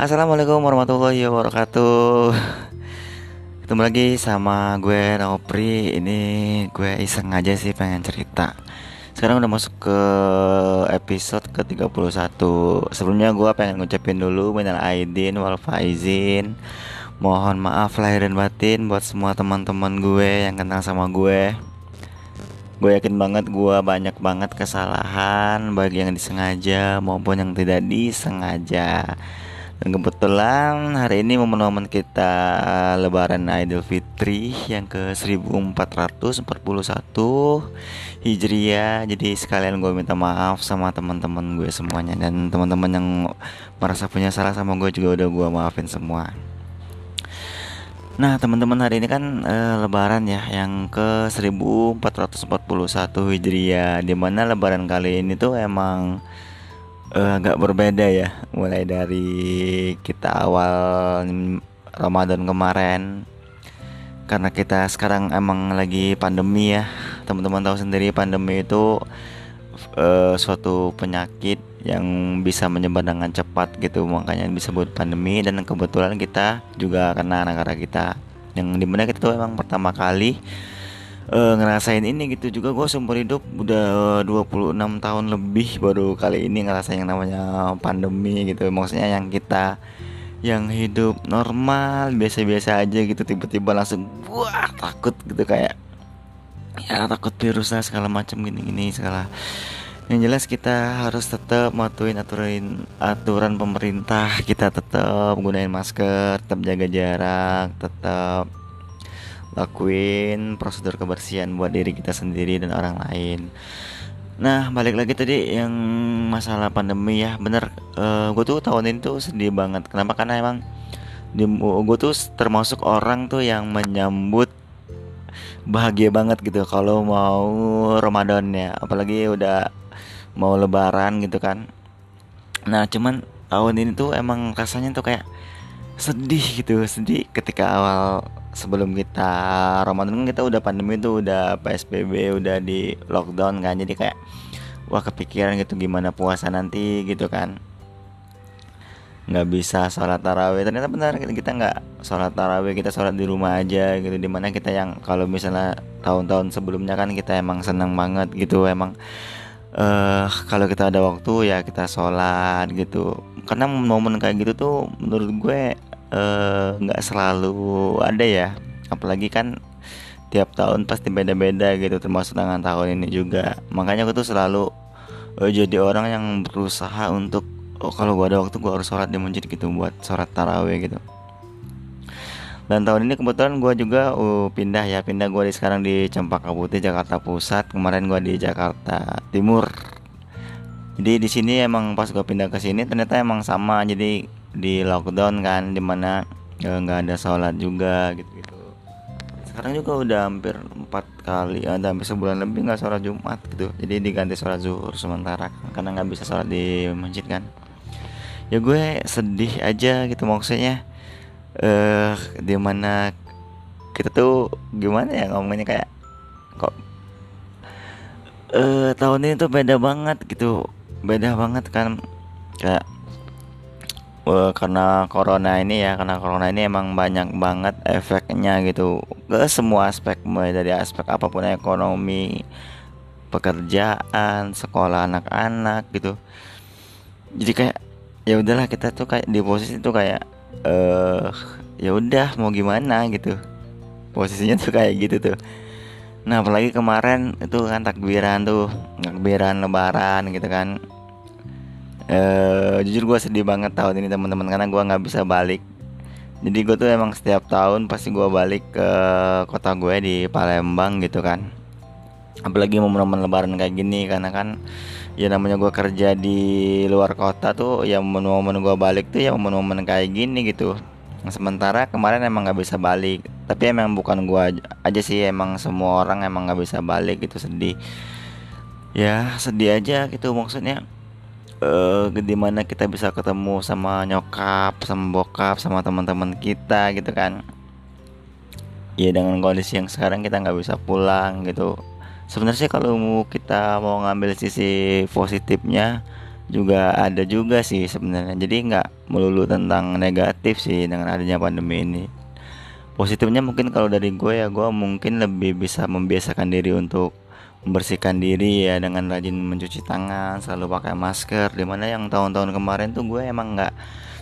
Assalamualaikum warahmatullahi wabarakatuh. Ketemu lagi sama gue Nopri Ini gue iseng aja sih pengen cerita. Sekarang udah masuk ke episode ke-31 Sebelumnya gue pengen ngucapin dulu Minal Aidin wal Faizin. Mohon maaf lahir dan batin buat semua teman-teman gue yang kenal sama gue. Gue yakin banget gue banyak banget kesalahan Baik yang disengaja maupun yang tidak disengaja dan kebetulan hari ini momen-momen kita Lebaran Idul Fitri yang ke 1441 Hijriah. Jadi sekalian gue minta maaf sama teman-teman gue semuanya dan teman-teman yang merasa punya salah sama gue juga udah gue maafin semua. Nah teman-teman hari ini kan e, Lebaran ya yang ke 1441 Hijriah Di mana Lebaran kali ini tuh emang uh, agak berbeda ya. Mulai dari kita awal Ramadan kemarin. Karena kita sekarang emang lagi pandemi ya. Teman-teman tahu sendiri pandemi itu uh, suatu penyakit yang bisa menyebar dengan cepat gitu. Makanya disebut pandemi. Dan kebetulan kita juga kena negara kita. Yang di mana kita tuh emang pertama kali uh, ngerasain ini gitu juga. Gue seumur hidup udah 26 tahun lebih baru kali ini ngerasain yang namanya pandemi gitu. Maksudnya yang kita yang hidup normal biasa-biasa aja gitu. Tiba-tiba langsung wah takut gitu. Kayak ya takut virus lah segala macam gini-gini segala. Yang jelas kita harus tetap matuin aturan aturan pemerintah. Kita tetap gunain masker tetap jaga jarak tetap lakuin prosedur kebersihan buat diri kita sendiri dan orang lain. Nah balik lagi tadi yang masalah pandemi ya. Bener uh, eh, gue tuh tahun ini tuh sedih banget. Kenapa? Karena emang gue tuh termasuk orang tuh yang menyambut bahagia banget gitu kalau mau Ramadan ya apalagi udah mau Lebaran gitu kan. Nah cuman tahun ini tuh emang rasanya tuh kayak sedih gitu sedih ketika awal sebelum kita Ramadan kan kita udah pandemi itu udah PSBB udah di lockdown kan. Jadi kayak wah kepikiran gitu gimana puasa nanti gitu kan. Nggak bisa sholat tarawih. Ternyata benar kita nggak sholat tarawih kita sholat di rumah aja gitu. Di mana kita yang kalau misalnya tahun-tahun sebelumnya kan kita emang senang banget gitu. Emang uh, kalau kita ada waktu ya kita sholat gitu. Karena momen kayak gitu tuh menurut gue nggak uh, selalu ada ya. Apalagi kan tiap tahun pasti beda-beda gitu termasuk dengan tahun ini juga. Makanya aku tuh selalu uh, jadi orang yang berusaha untuk oh kalau gua ada waktu gua harus sholat di masjid gitu buat sholat taraweh gitu. Dan tahun ini kebetulan gua juga uh, pindah ya. Pindah gua di sekarang di Cempaka Putih Jakarta Pusat. Kemarin gua di Jakarta Timur jadi di sini emang pas gua pindah ke sini ternyata emang sama. Jadi di lockdown kan di mana ya, nggak ada sholat juga gitu gitu sekarang juga udah hampir empat kali ada hampir sebulan lebih nggak sholat jumat gitu. Jadi diganti sholat zuhur sementara karena nggak bisa sholat di masjid kan. Ya gue sedih aja gitu maksudnya. Eh uh, di mana kita tuh gimana ya ngomongnya kayak kok eh uh, tahun ini tuh beda banget gitu beda banget kan kayak uh, karena corona ini ya karena corona ini emang banyak banget efeknya gitu ke semua aspek mulai dari aspek apa pun ekonomi pekerjaan sekolah anak-anak gitu. Jadi kayak ya udahlah kita tuh kayak di posisi tuh kayak eh uh, ya udah mau gimana gitu. Posisinya tuh kayak gitu tuh nah apalagi kemarin itu kan takbiran tuh takbiran lebaran gitu kan. Uh, jujur gue sedih banget tahun ini teman-teman karena gue nggak bisa balik. Jadi gue tuh emang setiap tahun pasti gue balik ke kota gue di Palembang gitu kan. Apalagi momen-momen lebaran kayak gini karena kan ya namanya gue kerja di luar kota tuh ya momen-momen gue balik tuh ya momen-momen kayak gini gitu. Sementara kemarin emang nggak bisa balik tapi emang bukan gue aja sih emang semua orang emang nggak bisa balik gitu sedih. Ya sedih aja gitu maksudnya. Uh, di mana kita bisa ketemu sama nyokap sama bokap sama teman-teman kita gitu kan. Ya dengan kondisi yang sekarang kita nggak bisa pulang gitu. Sebenarnya kalau kita mau ngambil sisi positifnya juga ada juga sih sebenarnya. Jadi nggak melulu tentang negatif sih dengan adanya pandemi ini positifnya mungkin kalau dari gue ya gue mungkin lebih bisa membiasakan diri untuk membersihkan diri ya dengan rajin mencuci tangan selalu pakai masker. Di mana yang tahun-tahun kemarin tuh gue emang nggak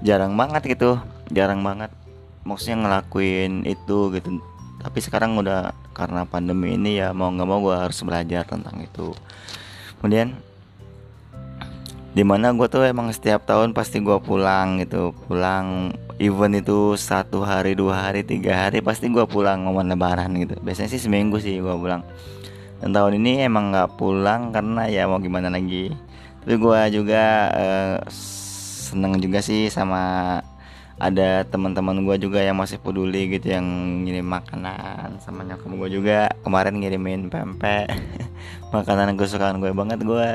jarang banget gitu jarang banget maksudnya ngelakuin itu gitu. Tapi sekarang udah karena pandemi ini ya mau nggak mau gue harus belajar tentang itu. Kemudian di mana gue tuh emang setiap tahun pasti gue pulang gitu. Pulang event itu satu hari dua hari tiga hari pasti gue pulang momen lebaran gitu. Biasanya sih seminggu sih gue pulang. Dan tahun ini emang nggak pulang karena ya mau gimana lagi. Tapi gue juga uh, seneng juga sih sama ada teman-teman gue juga yang masih peduli gitu yang ngirim makanan sama nyokap gue juga. Kemarin ngirimin pempek. Makanan kesukaan gue banget gue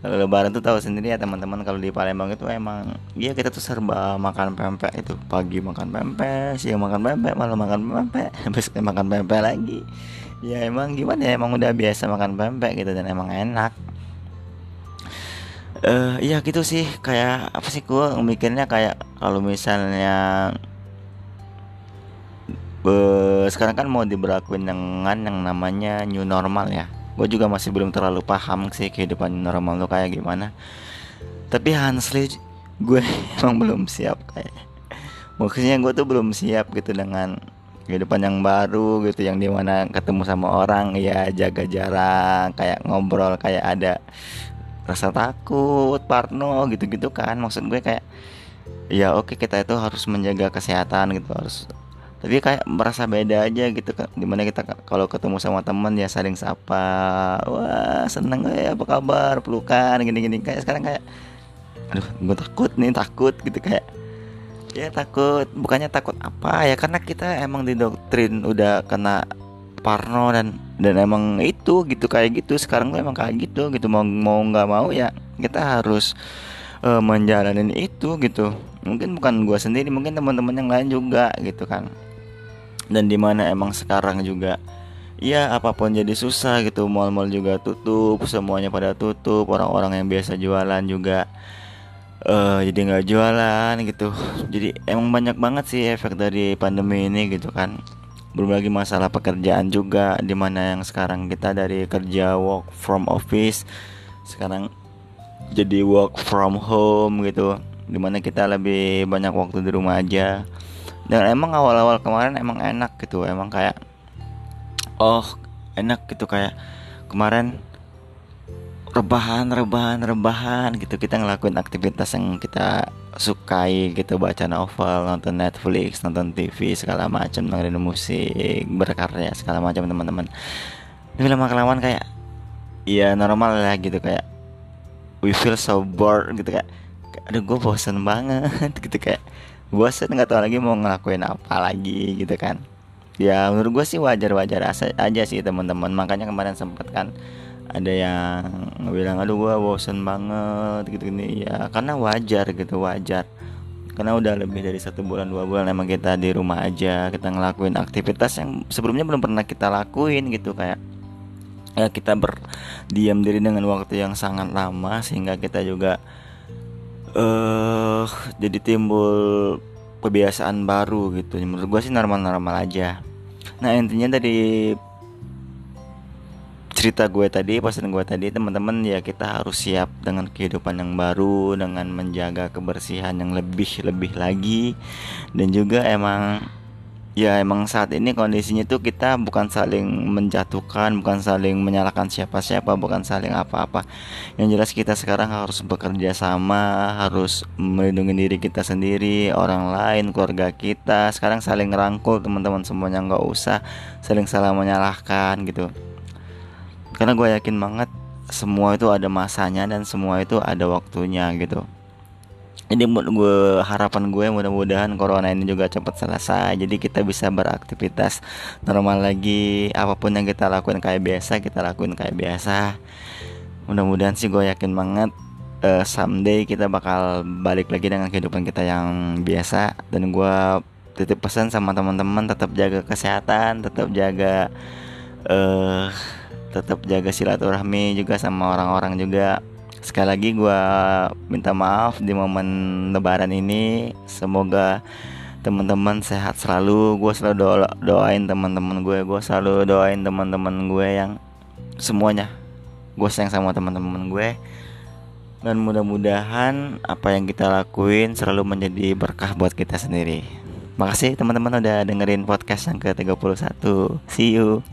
kalau lebaran tuh tahu sendiri ya teman-teman kalau di Palembang itu emang iya kita tuh serba makan pempek itu. Pagi makan pempek siang makan pempek malam makan pempek besok makan pempek lagi. Ya emang gimana ya emang udah biasa makan pempek gitu dan emang enak. Eh uh, iya gitu sih kayak apa sih gue mikirnya kayak kalau misalnya uh, sekarang kan mau diberlakuin dengan yang namanya new normal ya gue juga masih belum terlalu paham sih kehidupan normal lo kayak gimana. Tapi Hansli gue emang belum siap kayak. Maksudnya gue tuh belum siap gitu dengan kehidupan yang baru gitu yang di mana ketemu sama orang ya jaga jarak kayak ngobrol kayak ada rasa takut parno gitu-gitu kan. Maksud gue kayak ya oke kita itu harus menjaga kesehatan gitu harus tapi kayak merasa beda aja gitu kan di mana kita kalau ketemu sama teman ya saling sapa wah seneng ya? Apa kabar? Pelukan gini-gini. Kayak sekarang kayak aduh gue takut nih takut gitu. Kayak ya takut. Bukannya takut apa ya? Karena kita emang didoktrin udah kena parno dan dan emang itu gitu kayak gitu. Sekarang tuh emang kayak gitu gitu. Mau mau nggak mau ya kita harus uh, menjalani itu gitu. Mungkin bukan gua sendiri mungkin teman-teman yang lain juga gitu kan dan di mana emang sekarang juga ya apa pun jadi susah gitu. Mall-mall juga tutup semuanya pada tutup. Orang-orang yang biasa jualan juga uh, jadi nggak jualan gitu. Jadi emang banyak banget sih efek dari pandemi ini gitu kan. Belum lagi masalah pekerjaan juga di mana yang sekarang kita dari kerja work from office sekarang jadi work from home gitu. Di mana kita lebih banyak waktu di rumah aja dan emang awal-awal kemarin emang enak gitu emang kayak oh enak gitu kayak kemarin rebahan rebahan rebahan gitu. Kita ngelakuin aktivitas yang kita sukai gitu baca novel nonton Netflix nonton TV segala macam dengerin musik berkarya segala macam teman-teman. Tapi lama kelamaan kayak ya normal lah gitu kayak we feel so bored gitu kayak aduh gue bosen banget gitu kayak bosan nggak tahu lagi mau ngelakuin apa lagi gitu kan. Ya menurut gue sih wajar-wajar aja sih teman-teman. Makanya kemarin sempet kan ada yang bilang aduh gue bosen banget gitu gini ya karena wajar gitu wajar. Karena udah lebih dari satu bulan dua bulan emang kita di rumah aja kita ngelakuin aktivitas yang sebelumnya belum pernah kita lakuin gitu kayak ya kita berdiam diri dengan waktu yang sangat lama sehingga kita juga uh, jadi timbul kebiasaan baru gitu. Menurut gue sih normal-normal aja. Nah intinya dari cerita gue tadi pesan gue tadi teman-teman ya kita harus siap dengan kehidupan yang baru dengan menjaga kebersihan yang lebih lebih lagi. Dan juga emang ya emang saat ini kondisinya tuh kita bukan saling menjatuhkan bukan saling menyalahkan siapa-siapa bukan saling apa-apa. Yang jelas kita sekarang harus bekerja sama harus melindungi diri kita sendiri orang lain keluarga kita. Sekarang saling rangkul teman-teman semuanya nggak usah saling salah menyalahkan gitu. Karena gue yakin banget semua itu ada masanya dan semua itu ada waktunya gitu ini gue harapan gue mudah-mudahan corona ini juga cepat selesai. Jadi kita bisa beraktivitas normal lagi. Apa pun yang kita lakukan kayak biasa kita lakuin kayak biasa. Mudah-mudahan sih gue yakin banget uh, someday kita bakal balik lagi dengan kehidupan kita yang biasa. Dan gue titip pesan sama teman-teman tetap jaga kesehatan tetap jaga uh, tetap jaga silaturahmi juga sama orang-orang juga sekali lagi gue minta maaf di momen lebaran ini. Semoga teman-teman sehat selalu. Gue selalu doa doain teman-teman gue. Gue selalu doain teman-teman gue yang semuanya. Gue sayang sama teman-teman gue. Dan mudah-mudahan apa yang kita lakuin selalu menjadi berkah buat kita sendiri. Makasih teman-teman udah dengerin podcast yang ke 31 see you